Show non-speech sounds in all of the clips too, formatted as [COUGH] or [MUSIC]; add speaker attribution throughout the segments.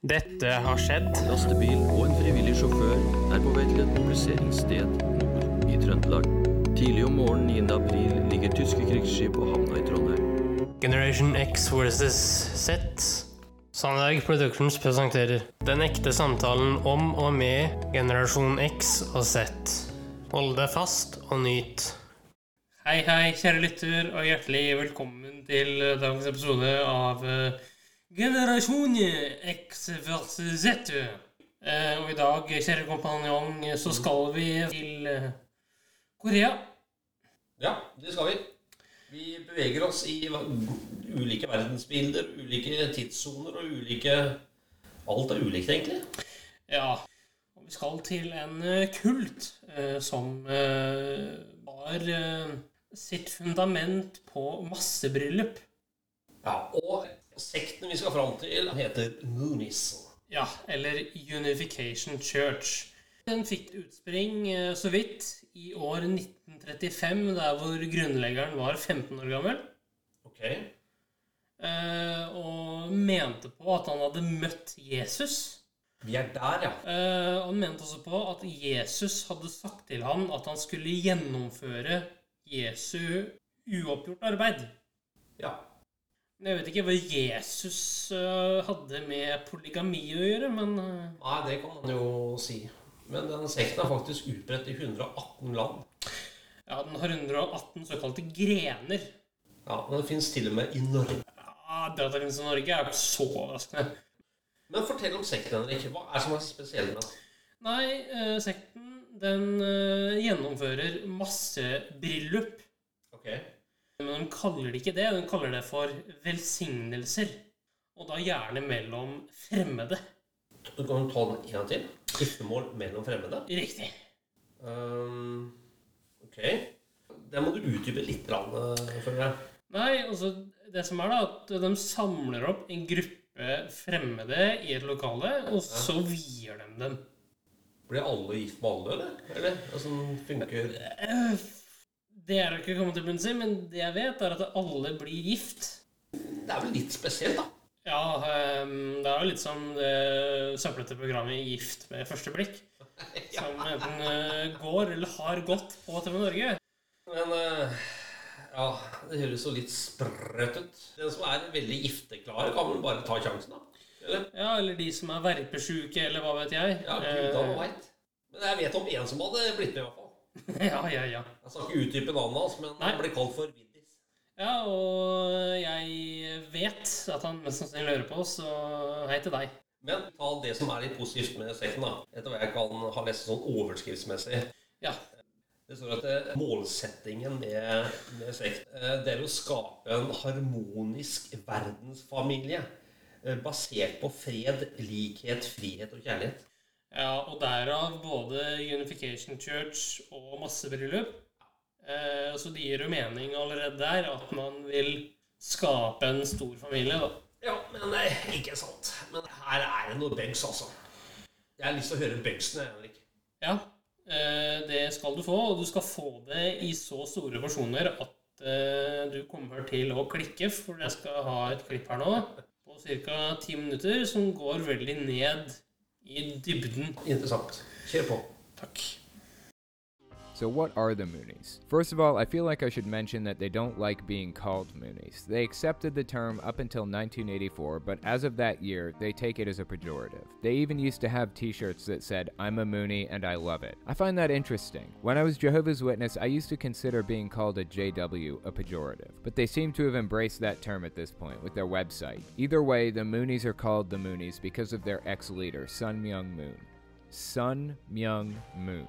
Speaker 1: Dette har skjedd.
Speaker 2: Lastebil og en frivillig sjåfør er på vei til et mobiliseringssted nord i Trøndelag. Tidlig om morgenen 9. april ligger tyske krigsskip på havna i Trondheim.
Speaker 1: Generation X versus Z. Sandberg Productions presenterer Den ekte samtalen om og med generasjon X og Z. Hold deg fast og nyt. Hei, hei, kjære lytter, og hjertelig velkommen til dagens episode av eh, Generasjon X versus Z. Eh, og i dag, kjære kompanjong, så skal vi til eh, Korea.
Speaker 3: Ja, det skal vi. Vi beveger oss i ulike verdensbilder, ulike tidssoner og ulike Alt er ulikt, egentlig.
Speaker 1: Ja, og vi skal til en eh, kult som eh, sitt fundament på massebryllup.
Speaker 3: Ja, Og sekten vi skal fram til, heter Moonies.
Speaker 1: Ja, eller Unification Church. Den fikk utspring eh, så vidt i år 1935, der hvor grunnleggeren var 15 år gammel.
Speaker 3: Ok.
Speaker 1: eh, Og mente på at han hadde møtt Jesus.
Speaker 3: Vi er der, ja.
Speaker 1: Eh, han mente også på at Jesus hadde sagt til han at han skulle gjennomføre Jesu uoppgjort arbeid.
Speaker 3: Ja.
Speaker 1: Jeg vet ikke hva Jesus eh, hadde med polygami å gjøre, men eh,
Speaker 3: Nei, det kan man jo si. Men den sekten er faktisk utbredt i 118 land.
Speaker 1: ja, den har 118 såkalte grener.
Speaker 3: Ja, Men den fins til og med i Norge.
Speaker 1: Ja, Det at den finnes i Norge, er jo ikke så overraskende.
Speaker 3: Men fortell om sekten, Henrik. Hva er det som er spesielt med den?
Speaker 1: Nei, eh, sekten den gjennomfører massebryllup.
Speaker 3: Ok.
Speaker 1: Men de kaller det ikke det. De kaller det for velsignelser. Og da gjerne mellom fremmede.
Speaker 3: Du kan ta den en gang til. Giftermål mellom fremmede.
Speaker 1: Riktig.
Speaker 3: Um, ok. Det må du utdype litt, føler jeg.
Speaker 1: Nei, altså det som er da, at de samler opp en gruppe fremmede i et lokale, og så vier de dem.
Speaker 3: Blir alle gift med alle, eller? Eller Altså, funker
Speaker 1: Eh, Det er ikke kommet til bunns i, men det jeg vet, er at alle blir gift.
Speaker 3: Det er vel litt spesielt, da.
Speaker 1: Ja, ehm, det er jo litt som det søplete programmet Gift med første blikk. [LAUGHS] Som enten eh, går eller har gått på TV Norge.
Speaker 3: Men eh, ja, det høres jo litt sprøtt ut. Den som er veldig gifteklare, kan vel bare ta sjansen, da? Eller?
Speaker 1: Ja, eller de som er verpesjuke, eller hva vet jeg.
Speaker 3: Ja, gud han veit. Men jeg vet om en som hadde blitt med, i hvert fall.
Speaker 1: Eh, [LAUGHS] ja, ja, ja.
Speaker 3: Jeg skal ikke utdype navnet hans, men
Speaker 1: Nei.
Speaker 3: han blir kalt for Viddis.
Speaker 1: Ja, og jeg vet at han mest sannsynlig hører på, så hei til deg.
Speaker 3: Men ta det som er litt positivt med sekten, da. Etter hva jeg kan ha lest sånn overskriftsmessig.
Speaker 1: Ja.
Speaker 3: Det står at målsettingen med, med sekt eh, det er å skape en harmonisk verdensfamilie eh, basert på fred, likhet, frihet og kjærlighet.
Speaker 1: Ja, og derav både Unification Church og massebryllup. Eh, så det gir jo mening allerede der at man vil skape en stor familie, da.
Speaker 3: Ja, men eh, ikke sant. Men her er det noe bengs, altså. Jeg har lyst til å høre bugsene, Henrik.
Speaker 1: Ja, eh, det skal du få, og du skal få det i så store porsjoner at eh, du kommer til å klikke, for jeg skal ha et klipp her nå på ca. ti minutter som går veldig ned i dybden.
Speaker 3: Interessant. Kjør på.
Speaker 1: Takk.
Speaker 4: So, what are the Moonies? First of all, I feel like I should mention that they don't like being called Moonies. They accepted the term up until 1984, but as of that year, they take it as a pejorative. They even used to have t shirts that said, I'm a Moonie and I love it. I find that interesting. When I was Jehovah's Witness, I used to consider being called a JW a pejorative, but they seem to have embraced that term at this point with their website. Either way, the Moonies are called the Moonies because of their ex leader, Sun Myung Moon. Sun Myung Moon.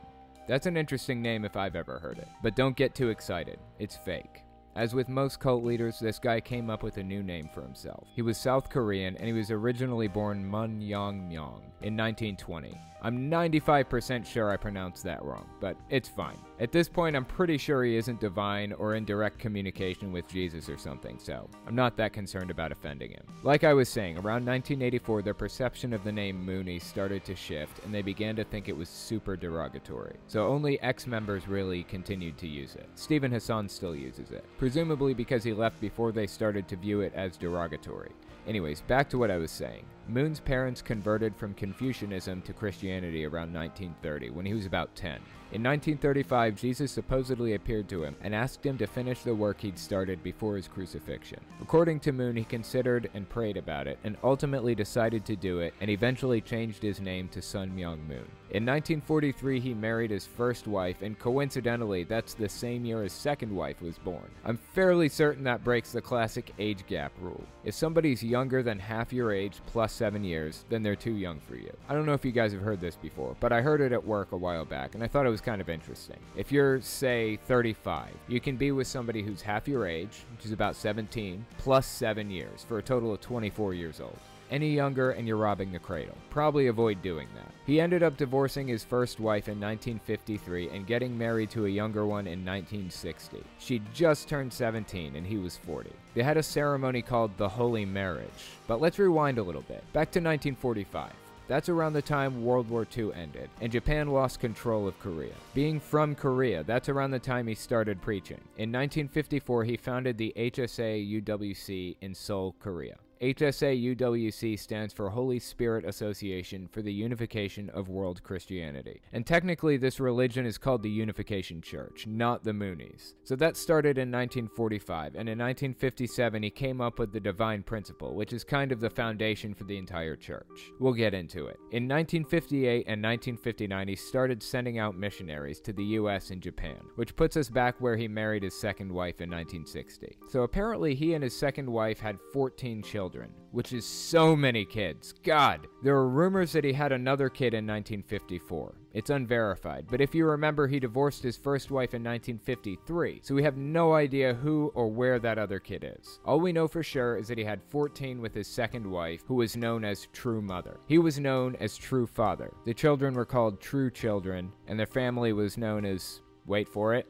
Speaker 4: That's an interesting name if I've ever heard it. But don't get too excited, it's fake. As with most cult leaders, this guy came up with a new name for himself. He was South Korean and he was originally born Mun Yong Myong in 1920. I'm 95% sure I pronounced that wrong, but it's fine. At this point, I'm pretty sure he isn't divine or in direct communication with Jesus or something, so I'm not that concerned about offending him. Like I was saying, around 1984, their perception of the name Mooney started to shift and they began to think it was super derogatory. So only ex members really continued to use it. Steven Hassan still uses it, presumably because he left before they started to view it as derogatory. Anyways, back to what I was saying. Moon's parents converted from Confucianism to Christianity around 1930 when he was about 10. In 1935, Jesus supposedly appeared to him and asked him to finish the work he'd started before his crucifixion. According to Moon, he considered and prayed about it and ultimately decided to do it and eventually changed his name to Sun Myung Moon. In 1943, he married his first wife, and coincidentally, that's the same year his second wife was born. I'm fairly certain that breaks the classic age gap rule. If somebody's younger than half your age plus seven years, then they're too young for you. I don't know if you guys have heard this before, but I heard it at work a while back, and I thought it was kind of interesting. If you're, say, 35, you can be with somebody who's half your age, which is about 17, plus seven years, for a total of 24 years old any younger and you're robbing the cradle. Probably avoid doing that. He ended up divorcing his first wife in 1953 and getting married to a younger one in 1960. She just turned 17 and he was 40. They had a ceremony called the Holy Marriage. But let's rewind a little bit. Back to 1945. That's around the time World War II ended, and Japan lost control of Korea. Being from Korea, that's around the time he started preaching. In 1954, he founded the HSA UWC in Seoul, Korea. HSA UWC stands for Holy Spirit Association for the Unification of World Christianity. And technically, this religion is called the Unification Church, not the Moonies. So that started in 1945, and in 1957, he came up with the Divine Principle, which is kind of the foundation for the entire church. We'll get into it. In 1958 and 1959, he started sending out missionaries to the US and Japan, which puts us back where he married his second wife in 1960. So apparently, he and his second wife had 14 children children, which is so many kids. God! There are rumors that he had another kid in 1954. It's unverified, but if you remember, he divorced his first wife in 1953, so we have no idea who or where that other kid is. All we know for sure is that he had 14 with his second wife, who was known as True Mother. He was known as True Father. The children were called True Children, and their family was known as, wait for it,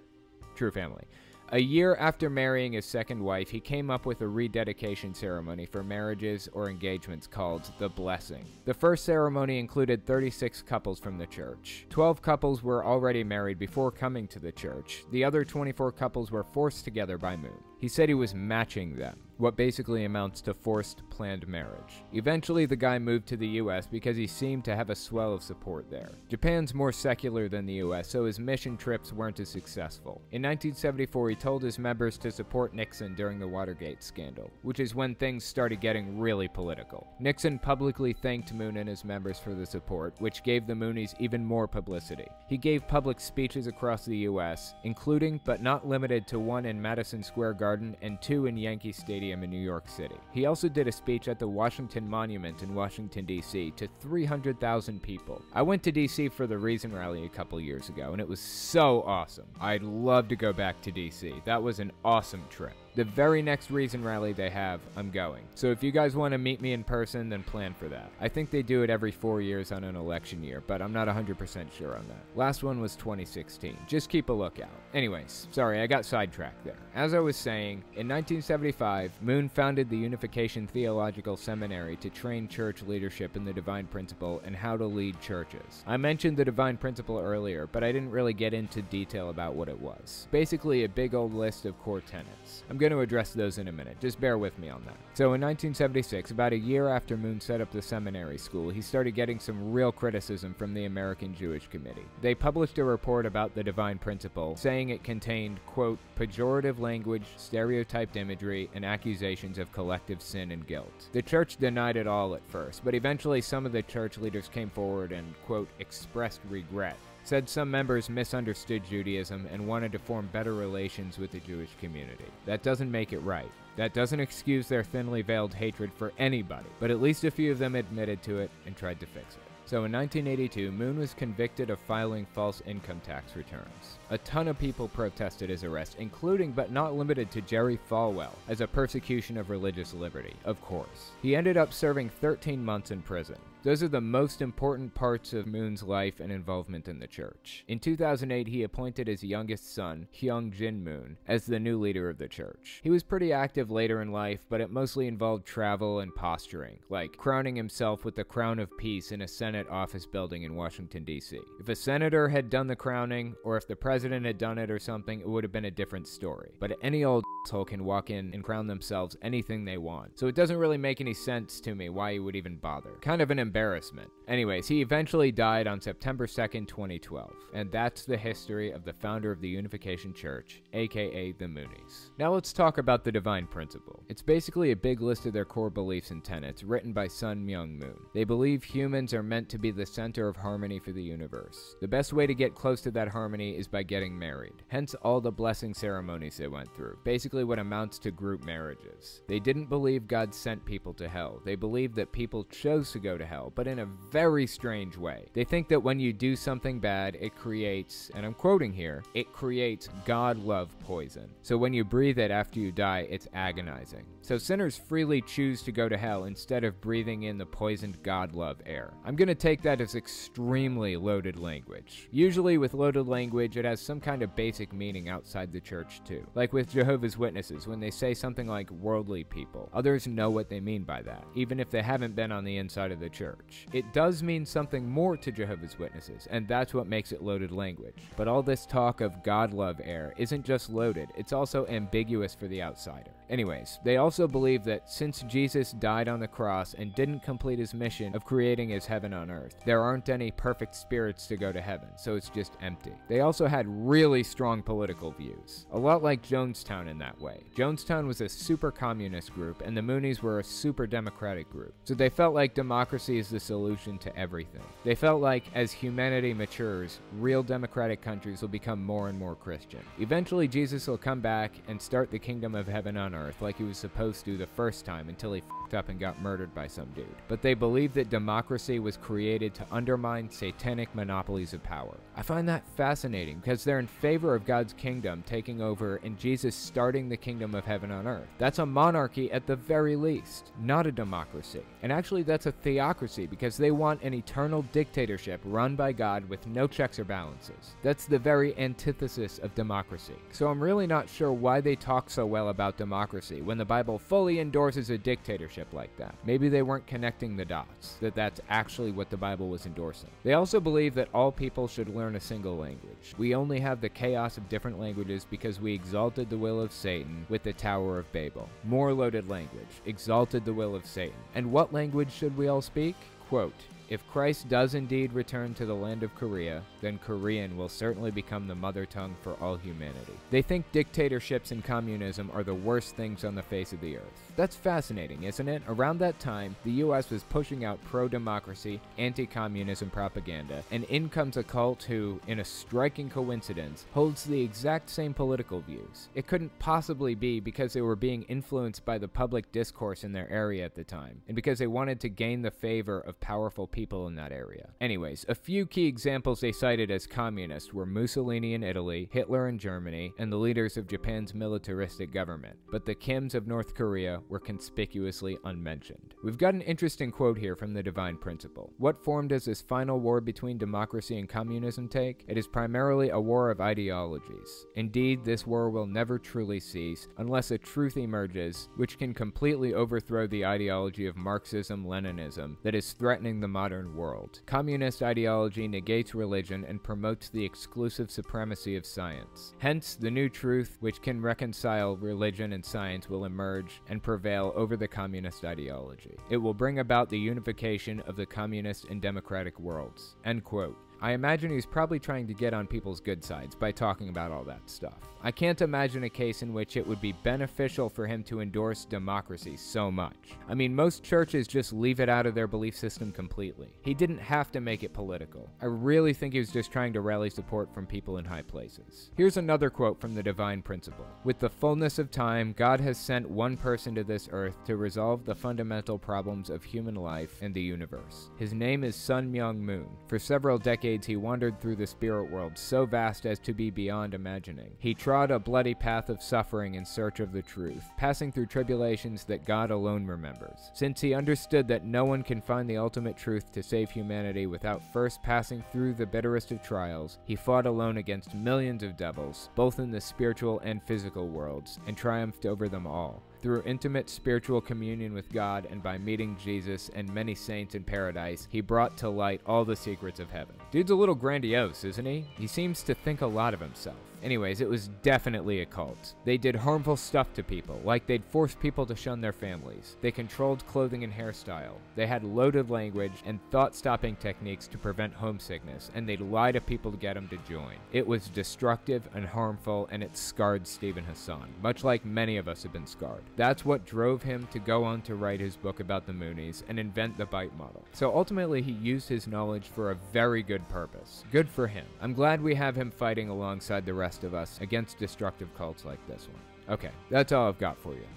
Speaker 4: True Family. A year after marrying his second wife, he came up with a rededication ceremony for marriages or engagements called the Blessing. The first ceremony included 36 couples from the church. 12 couples were already married before coming to the church. The other 24 couples were forced together by Moon. He said he was matching them what basically amounts to forced planned marriage. Eventually, the guy moved to the US because he seemed to have a swell of support there. Japan's more secular than the US, so his mission trips weren't as successful. In 1974, he told his members to support Nixon during the Watergate scandal, which is when things started getting really political. Nixon publicly thanked Moon and his members for the support, which gave the Moonies even more publicity. He gave public speeches across the US, including but not limited to one in Madison Square Garden and two in Yankee Stadium Stadium in New York City. He also did a speech at the Washington Monument in Washington, D.C. to 300,000 people. I went to D.C. for the Reason Rally a couple years ago, and it was so awesome. I'd love to go back to D.C. That was an awesome trip. The very next Reason Rally they have, I'm going. So if you guys want to meet me in person, then plan for that. I think they do it every four years on an election year, but I'm not 100% sure on that. Last one was 2016. Just keep a lookout. Anyways, sorry, I got sidetracked there. As I was saying, in 1975, Moon founded the Unification Theological Seminary to train church leadership in the Divine Principle and how to lead churches. I mentioned the Divine Principle earlier, but I didn't really get into detail about what it was. Basically, a big old list of core tenets. I'm going to address those in a minute. Just bear with me on that. So in 1976, about a year after Moon set up the seminary school, he started getting some real criticism from the American Jewish Committee. They published a report about the divine principle, saying it contained, quote, pejorative language, stereotyped imagery, and accusations of collective sin and guilt. The church denied it all at first, but eventually some of the church leaders came forward and, quote, expressed regret said some members misunderstood Judaism and wanted to form better relations with the Jewish community. That doesn't make it right. That doesn't excuse their thinly veiled hatred for anybody, but at least a few of them admitted to it and tried to fix it. So in 1982, Moon was convicted of filing false income tax returns. A ton of people protested his arrest, including but not limited to Jerry Falwell, as a persecution of religious liberty, of course. He ended up serving 13 months in prison. Those are the most important parts of Moon's life and involvement in the church. In 2008, he appointed his youngest son, Hyung Jin Moon, as the new leader of the church. He was pretty active later in life, but it mostly involved travel and posturing, like crowning himself with the crown of peace in a Senate office building in Washington, D.C. If a senator had done the crowning, or if the president had done it or something, it would have been a different story. But any old asshole can walk in and crown themselves anything they want. So it doesn't really make any sense to me why he would even bother. Kind of an embarrassment. Anyways, he eventually died on September 2nd, 2012. And that's the history of the founder of the Unification Church, aka the Moonies. Now let's talk about the Divine Principle. It's basically a big list of their core beliefs and tenets written by Sun Myung Moon. They believe humans are meant to be the center of harmony for the universe. The best way to get close to that harmony is by getting married. Hence all the blessing ceremonies they went through. Basically what amounts to group marriages. They didn't believe God sent people to hell. They believed that people chose to go to hell, but in a very strange way. They think that when you do something bad, it creates, and I'm quoting here, it creates God love poison. So when you breathe it after you die, it's agonizing. So sinners freely choose to go to hell instead of breathing in the poisoned God love air. I'm gonna take that as extremely loaded language. Usually, with loaded language, it has some kind of basic meaning outside the church, too. Like with Jehovah's Witnesses, when they say something like worldly people, others know what they mean by that, even if they haven't been on the inside of the church. It does mean something more to Jehovah's Witnesses, and that's what makes it loaded language. But all this talk of God love air isn't just loaded, it's also ambiguous for the outsider. Anyways, they also believe that since Jesus died on the cross and didn't complete his mission of creating his heaven on earth, there aren't any perfect spirits to go to heaven, so it's just empty. They also had really strong political views, a lot like Jonestown in that way. Jonestown was a super communist group, and the Moonies were a super democratic group, so they felt like democracy is the solution to everything. They felt like as humanity matures, real democratic countries will become more and more Christian. Eventually, Jesus will come back and start the kingdom of heaven on earth like he was supposed to the first time until he up and got murdered by some dude. But they believe that democracy was created to undermine satanic monopolies of power. I find that fascinating because they're in favor of God's kingdom taking over and Jesus starting the kingdom of heaven on earth. That's a monarchy at the very least, not a democracy. And actually, that's a theocracy because they want an eternal dictatorship run by God with no checks or balances. That's the very antithesis of democracy. So I'm really not sure why they talk so well about democracy when the Bible fully endorses a dictatorship like that. Maybe they weren't connecting the dots, that that's actually what the Bible was endorsing. They also believe that all people should learn a single language. We only have the chaos of different languages because we exalted the will of Satan with the Tower of Babel. More loaded language, exalted the will of Satan. And what language should we all speak? Quote, if Christ does indeed return to the land of Korea, then Korean will certainly become the mother tongue for all humanity. They think dictatorships and communism are the worst things on the face of the earth. That's fascinating, isn't it? Around that time, the US was pushing out pro democracy, anti communism propaganda, and in comes a cult who, in a striking coincidence, holds the exact same political views. It couldn't possibly be because they were being influenced by the public discourse in their area at the time, and because they wanted to gain the favor of powerful people in that area. Anyways, a few key examples they cited as communist were Mussolini in Italy, Hitler in Germany, and the leaders of Japan's militaristic government, but the Kims of North Korea were conspicuously unmentioned. We've got an interesting quote here from the Divine Principle. What form does this final war between democracy and communism take? It is primarily a war of ideologies. Indeed, this war will never truly cease unless a truth emerges which can completely overthrow the ideology of Marxism Leninism that is threatening the modern world. Communist ideology negates religion and promotes the exclusive supremacy of science. Hence, the new truth, which can reconcile religion and science, will emerge and prevail over the communist ideology. It will bring about the unification of the communist and democratic worlds. End quote. I imagine he's probably trying to get on people's good sides by talking about all that stuff. I can't imagine a case in which it would be beneficial for him to endorse democracy so much. I mean, most churches just leave it out of their belief system completely. He didn't have to make it political. I really think he was just trying to rally support from people in high places. Here's another quote from the Divine Principle With the fullness of time, God has sent one person to this earth to resolve the fundamental problems of human life and the universe. His name is Sun Myung Moon. For several decades, he wandered through the spirit world so vast as to be beyond imagining. He trod a bloody path of suffering in search of the truth, passing through tribulations that God alone remembers. Since he understood that no one can find the ultimate truth to save humanity without first passing through the bitterest of trials, he fought alone against millions of devils, both in the spiritual and physical worlds, and triumphed over them all. Through intimate spiritual communion with God and by meeting Jesus and many saints in paradise, he brought to light all the secrets of heaven. Dude's a little grandiose, isn't he? He seems to think a lot of himself. Anyways, it was definitely a cult. They did harmful stuff to people, like they'd force people to shun their families. They controlled clothing and hairstyle. They had loaded language and thought stopping techniques to prevent homesickness, and they'd lie to people to get them to join. It was destructive and harmful, and it scarred Steven Hassan, much like many of us have been scarred. That's what drove him to go on to write his book about the Moonies and invent the bite model. So ultimately, he used his knowledge for a very good purpose. Good for him. I'm glad we have him fighting alongside the rest of us against destructive cults like this one. Okay, that's all I've got for you.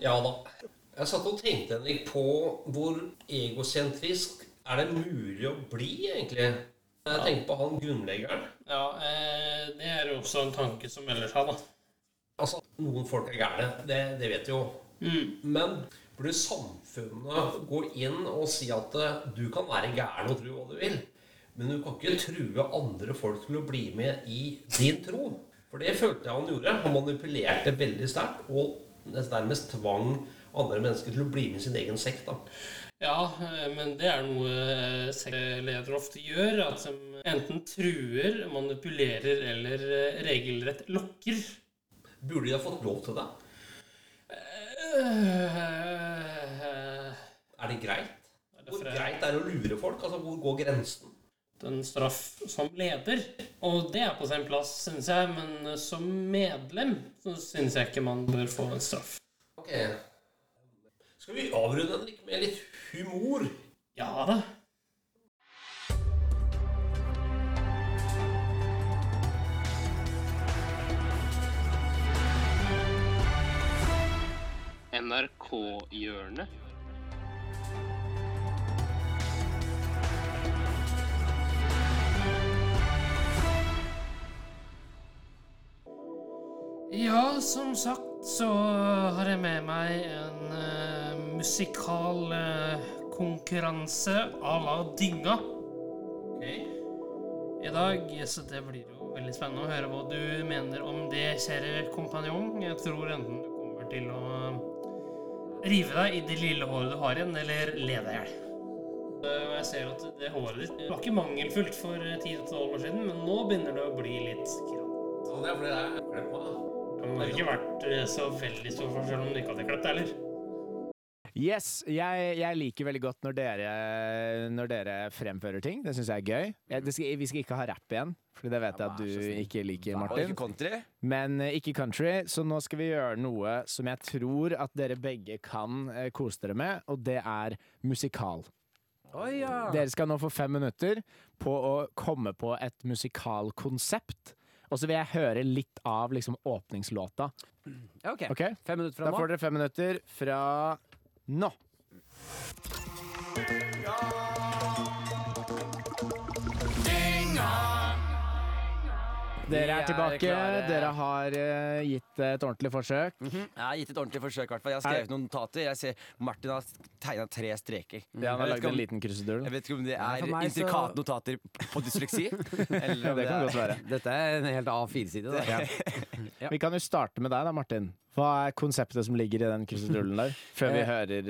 Speaker 3: Ja da. Jeg satt og tenkte Henrik, på hvor egosentrisk er det mulig å bli, egentlig? Jeg tenkte på han grunnleggeren.
Speaker 1: Ja, eh, det er jo også en tanke som melder seg, da.
Speaker 3: Altså, noen folk er gærne, det, det vet vi jo. Men burde samfunnet gå inn og si at eh, du kan være gæren og tro hva du vil, men du kan ikke true andre folk til å bli med i din tro? For det følte jeg han gjorde. Han manipulerte veldig sterkt og nærmest tvang andre mennesker til å bli med i sin egen sekt. da.
Speaker 1: Ja, eh, men det er noe eh, sektledere ofte gjør. At de enten truer, manipulerer eller eh, regelrett lokker.
Speaker 3: Burde de ha fått lov til det? Er det greit?
Speaker 1: er det
Speaker 3: Hvor greit er det å lure folk? Altså, Hvor går grensen?
Speaker 1: En straff som leder. Og det er på sin plass, syns jeg. Men som medlem så syns jeg ikke man bør få en straff.
Speaker 3: Ok. Skal vi avrunde den med litt humor?
Speaker 1: Ja da. NRK-hjørnet. Ja, som sagt så har jeg med meg en uh, musikal uh, konkurranse à la Dynga. I dag, så det blir jo veldig spennende å høre hva du mener om det, kjære kompanjong. Jeg tror enten du kommer til å rive deg i det lille håret du har igjen, eller le deg i hjel. Eh, Og jeg ser at det håret ditt var ikke mangelfullt for 10-12 år siden, men nå begynner det å bli litt grått.
Speaker 3: Sånn, er fordi det er på, da.
Speaker 1: Det har ikke vært eh, så veldig stor forskjell om du ikke hadde klippet heller.
Speaker 5: Yes, jeg, jeg liker veldig godt når dere, når dere fremfører ting. Det syns jeg er gøy. Jeg, det skal, vi skal ikke ha rapp igjen, for det vet jeg at du ikke liker,
Speaker 6: Og
Speaker 5: Martin.
Speaker 6: ikke country.
Speaker 5: Men eh, ikke country, så nå skal vi gjøre noe som jeg tror at dere begge kan eh, kose dere med, og det er musikal. Dere skal nå få fem minutter på å komme på et musikalkonsept. Og så vil jeg høre litt av liksom åpningslåta.
Speaker 6: Ok,
Speaker 5: Ok?
Speaker 6: Fem minutter fra
Speaker 5: Da
Speaker 6: nå.
Speaker 5: får dere fem minutter fra nå. Dere er tilbake.
Speaker 6: Er
Speaker 5: Dere har uh, gitt et ordentlig forsøk.
Speaker 6: Mhm. Jeg har gitt et ordentlig forsøk. i hvert fall. Jeg har skrevet noen notater. Jeg ser Martin har tegna tre streker.
Speaker 5: Ja, han har lagd en liten krusedull.
Speaker 6: Jeg vet ikke om det er
Speaker 7: ja, intrikate så-
Speaker 6: notater på dysleksi. [LAUGHS] eller om
Speaker 5: Det kan
Speaker 6: er-
Speaker 5: godt være.
Speaker 7: Dette er en helt A4-side. da. [LAUGHS]
Speaker 6: Ja.
Speaker 5: Vi kan jo starte med deg da, Martin. Hva er konseptet som ligger i den krusedullen der? Før vi
Speaker 7: Eh.
Speaker 5: hører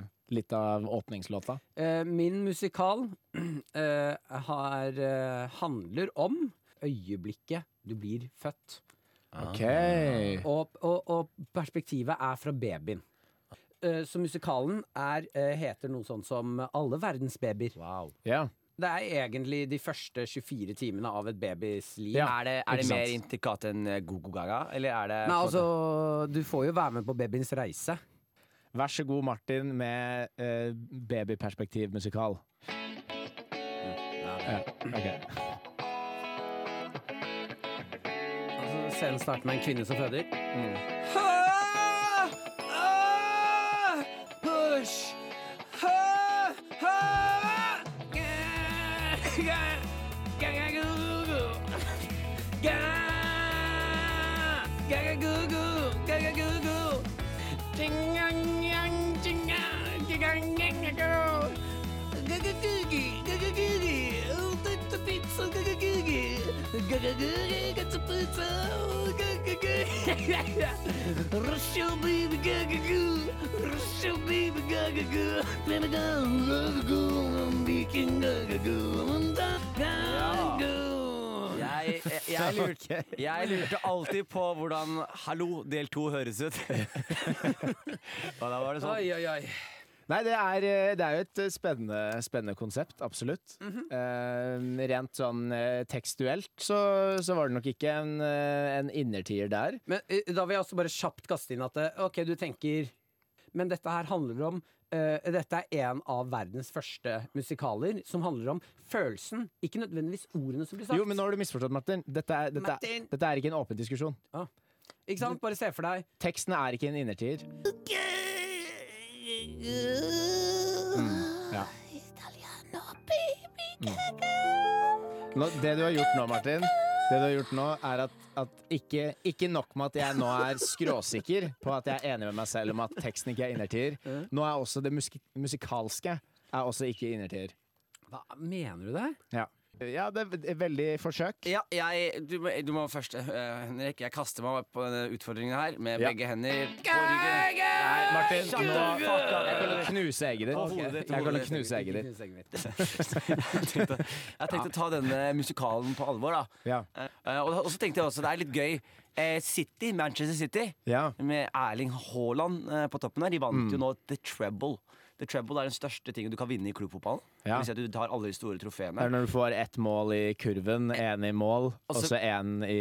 Speaker 5: uh litt av åpningslåta.
Speaker 7: Eh, Min musikal uh, har, uh, handler om øyeblikket du blir født.
Speaker 5: OK.
Speaker 7: Og, og, og perspektivet er fra babyen. Eh, Så musikalen er, eh, heter noe sånn som Alle verdens babyer.
Speaker 5: Ja.
Speaker 7: Det er egentlig de første 24 timene av et babys liv.
Speaker 5: Ja.
Speaker 6: Er det, er det mer intrikat enn eh, Gogo Gaga, eller er det
Speaker 7: Nei, altså, du får jo være med på babyens reise.
Speaker 5: Vær så god, Martin, med uh, babyperspektivmusikal. Ja, ok.
Speaker 7: Scenen starter med en kvinne som føder.
Speaker 6: Push! Jeg, jeg, jeg, [LAUGHS] lurte, jeg, lurte, alltid på hvordan 'Hallo, del to' høres ut. [LAUGHS] Og da var det sånn.
Speaker 7: Oi, oi, oi.
Speaker 5: Nei, det er, eh, det er jo et eh, spennende, spennende konsept, absolutt. eh, rent sånn eh, tekstuelt så, så var det nok ikke en, en innertier der.
Speaker 7: Men da vil jeg også bare kjapt kaste inn at ok, du tenker Men dette her handler om uh, Dette er en av verdens første musikaler som handler om følelsen, ikke nødvendigvis ordene som blir sagt.
Speaker 5: Jo, men nå har du misforstått, Martin. Dette er, dette,
Speaker 7: Martin!
Speaker 5: dette er ikke en åpen diskusjon.
Speaker 7: Ikke sant? Bare se for deg
Speaker 5: Teksten er ikke en innertier. Ja. Nå, det du har gjort nå, Martin, det du har gjort nå er at, at ikke, ikke nok med at jeg nå er skråsikker på at jeg er enig med meg selv om at teksten ikke er innertier. Nå er også det musik musikalske er også ikke innertier.
Speaker 7: Hva mener du det?
Speaker 5: Ja. ja, det er veldig forsøk.
Speaker 6: Ja, jeg, du, må, du må først, uh, Henrik. Jeg kaster meg på denne utfordringen her med
Speaker 5: Ja.
Speaker 6: begge hender på ryggen.
Speaker 5: Nei, Martin, nå, jeg kan knuse egget ditt. Jeg
Speaker 6: hodet ditt.
Speaker 5: knuse egget ditt. [LAUGHS]
Speaker 6: Jeg tenkte, jeg tenkte å ta denne musikalen på alvor. da
Speaker 5: Ja.
Speaker 6: Eh, og, og så tenkte jeg også det er litt gøy. Eh, City, Manchester City,
Speaker 5: Ja.
Speaker 6: med Erling Haaland eh, på toppen her, de vant
Speaker 5: Mm.
Speaker 6: jo nå The Treble. The Treble er den største tingen du kan vinne i klubbfotballen.
Speaker 5: Ja.
Speaker 6: At du tar alle de store
Speaker 5: Det
Speaker 6: trofeene.
Speaker 5: er når du får ett mål i kurven, én i mål, og
Speaker 6: Altså-
Speaker 5: så én i,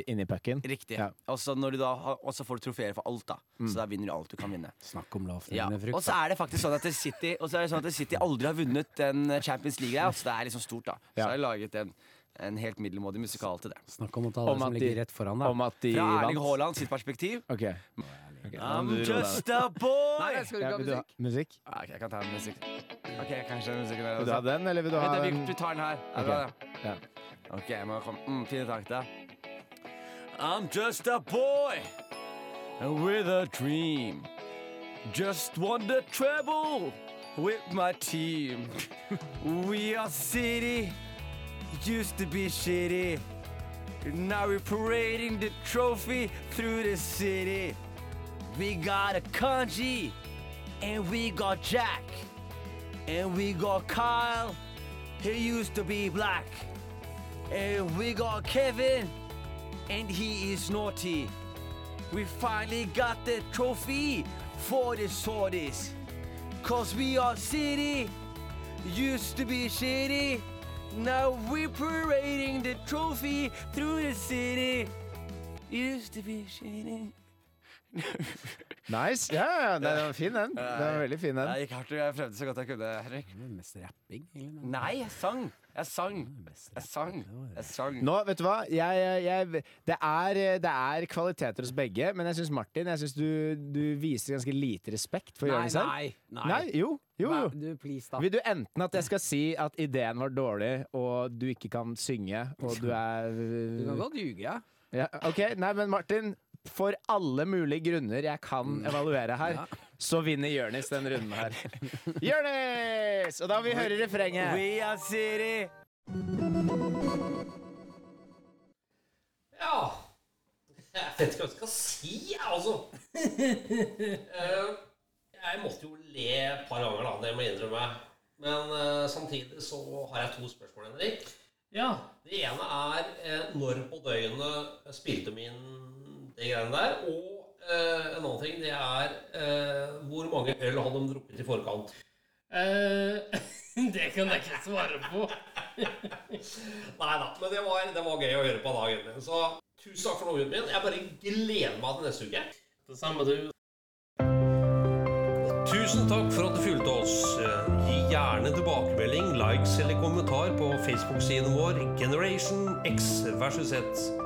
Speaker 5: i, inni pucken.
Speaker 6: Riktig.
Speaker 5: Ja.
Speaker 6: Og så får du trofeer for alt, da.
Speaker 5: Mm.
Speaker 6: Så da vinner du alt du kan vinne.
Speaker 7: Snakk om
Speaker 6: Ja.
Speaker 7: lavthengende frukt.
Speaker 6: Og så er det faktisk sånn at City Og så er det sånn at City aldri har vunnet den Champions League. Så det er liksom stort, da. Så har jeg laget en, en helt middelmådig musikal til det.
Speaker 7: Snakk om å ta det som ligger rett foran deg.
Speaker 5: Om at de
Speaker 6: Fra Erling. Haaland sitt perspektiv.
Speaker 5: Ok.
Speaker 6: I'm
Speaker 5: du
Speaker 6: just a boy!
Speaker 7: Nei, skal du ikke ha musikk?
Speaker 5: musikk?
Speaker 6: Ah, okay, jeg kan ta en musikk. Ok, kanskje den musikken der
Speaker 5: Vil du ha den, eller vil du ha
Speaker 6: Vent, vi,
Speaker 5: den?
Speaker 6: vi tar den her. Er
Speaker 5: Ok.
Speaker 6: bra.
Speaker 5: Ja.
Speaker 6: Ok, jeg må komme mm, Fine takter. I'm just a boy with a dream. Just won the treble with my team. We are city, used to be shitty. Now we're parading the trophy through the city. We got a Kanji, and we got Jack, and we got Kyle. He used to be black. And we got Kevin, and he is naughty. We finally got the trophy for the Saudis. Cause we are city, used to be shitty. Now we're parading the trophy through the city. Used to be shitty.
Speaker 5: Nice. Ja, ja, den var fin, den. Den var veldig fin, den.
Speaker 6: Jeg gikk hardt, jeg prøvde så godt jeg kunne, Henrik.
Speaker 7: Mest rapping.
Speaker 6: Nei, jeg sang. Jeg sang. Jeg sang. Jeg sang.
Speaker 5: Nå, vet du hva? Jeg, jeg, jeg, det, er, det er kvaliteter hos begge, men jeg syns Martin Jeg synes du, du viser ganske lite respekt for Jonis her.
Speaker 7: nei, nei.
Speaker 5: Nei, jo, jo, jo.
Speaker 7: Du, please.
Speaker 5: Vil du enten at jeg skal si at ideen var dårlig, og du ikke kan synge, og [LAUGHS] du er
Speaker 7: Du kan godt ljuge, ja.
Speaker 5: ja, OK, nei, men Martin. For alle mulige grunner jeg kan evaluere her, så vinner Jørnis den runden her. [LAUGHS] Jørnis! Og da vil vi høre refrenget.
Speaker 6: We are city.
Speaker 3: Ja Jeg vet ikke hva jeg skal si, jeg, altså. [LAUGHS] Eh, jeg måtte jo le et par ganger, da. Det må jeg innrømme. Men eh, samtidig så har jeg to spørsmål, Henrik.
Speaker 1: Ja.
Speaker 3: Det ene er eh, når på døgnet spilte min det greiene der. Og eh, en annen ting, det er eh, hvor mange øl hadde de drukket i forkant.
Speaker 1: Eh, [LAUGHS] det kan jeg ikke svare på. [LAUGHS]
Speaker 3: Nei da, men det var, det var gøy å høre på dagen. Så tusen takk for noen min. Jeg bare gleder meg til neste uke.
Speaker 1: Det samme du.
Speaker 3: Tusen takk for at du fulgte oss. Gi gjerne tilbakemelding, likes eller kommentar på Facebook-siden vår Generation X versus Z.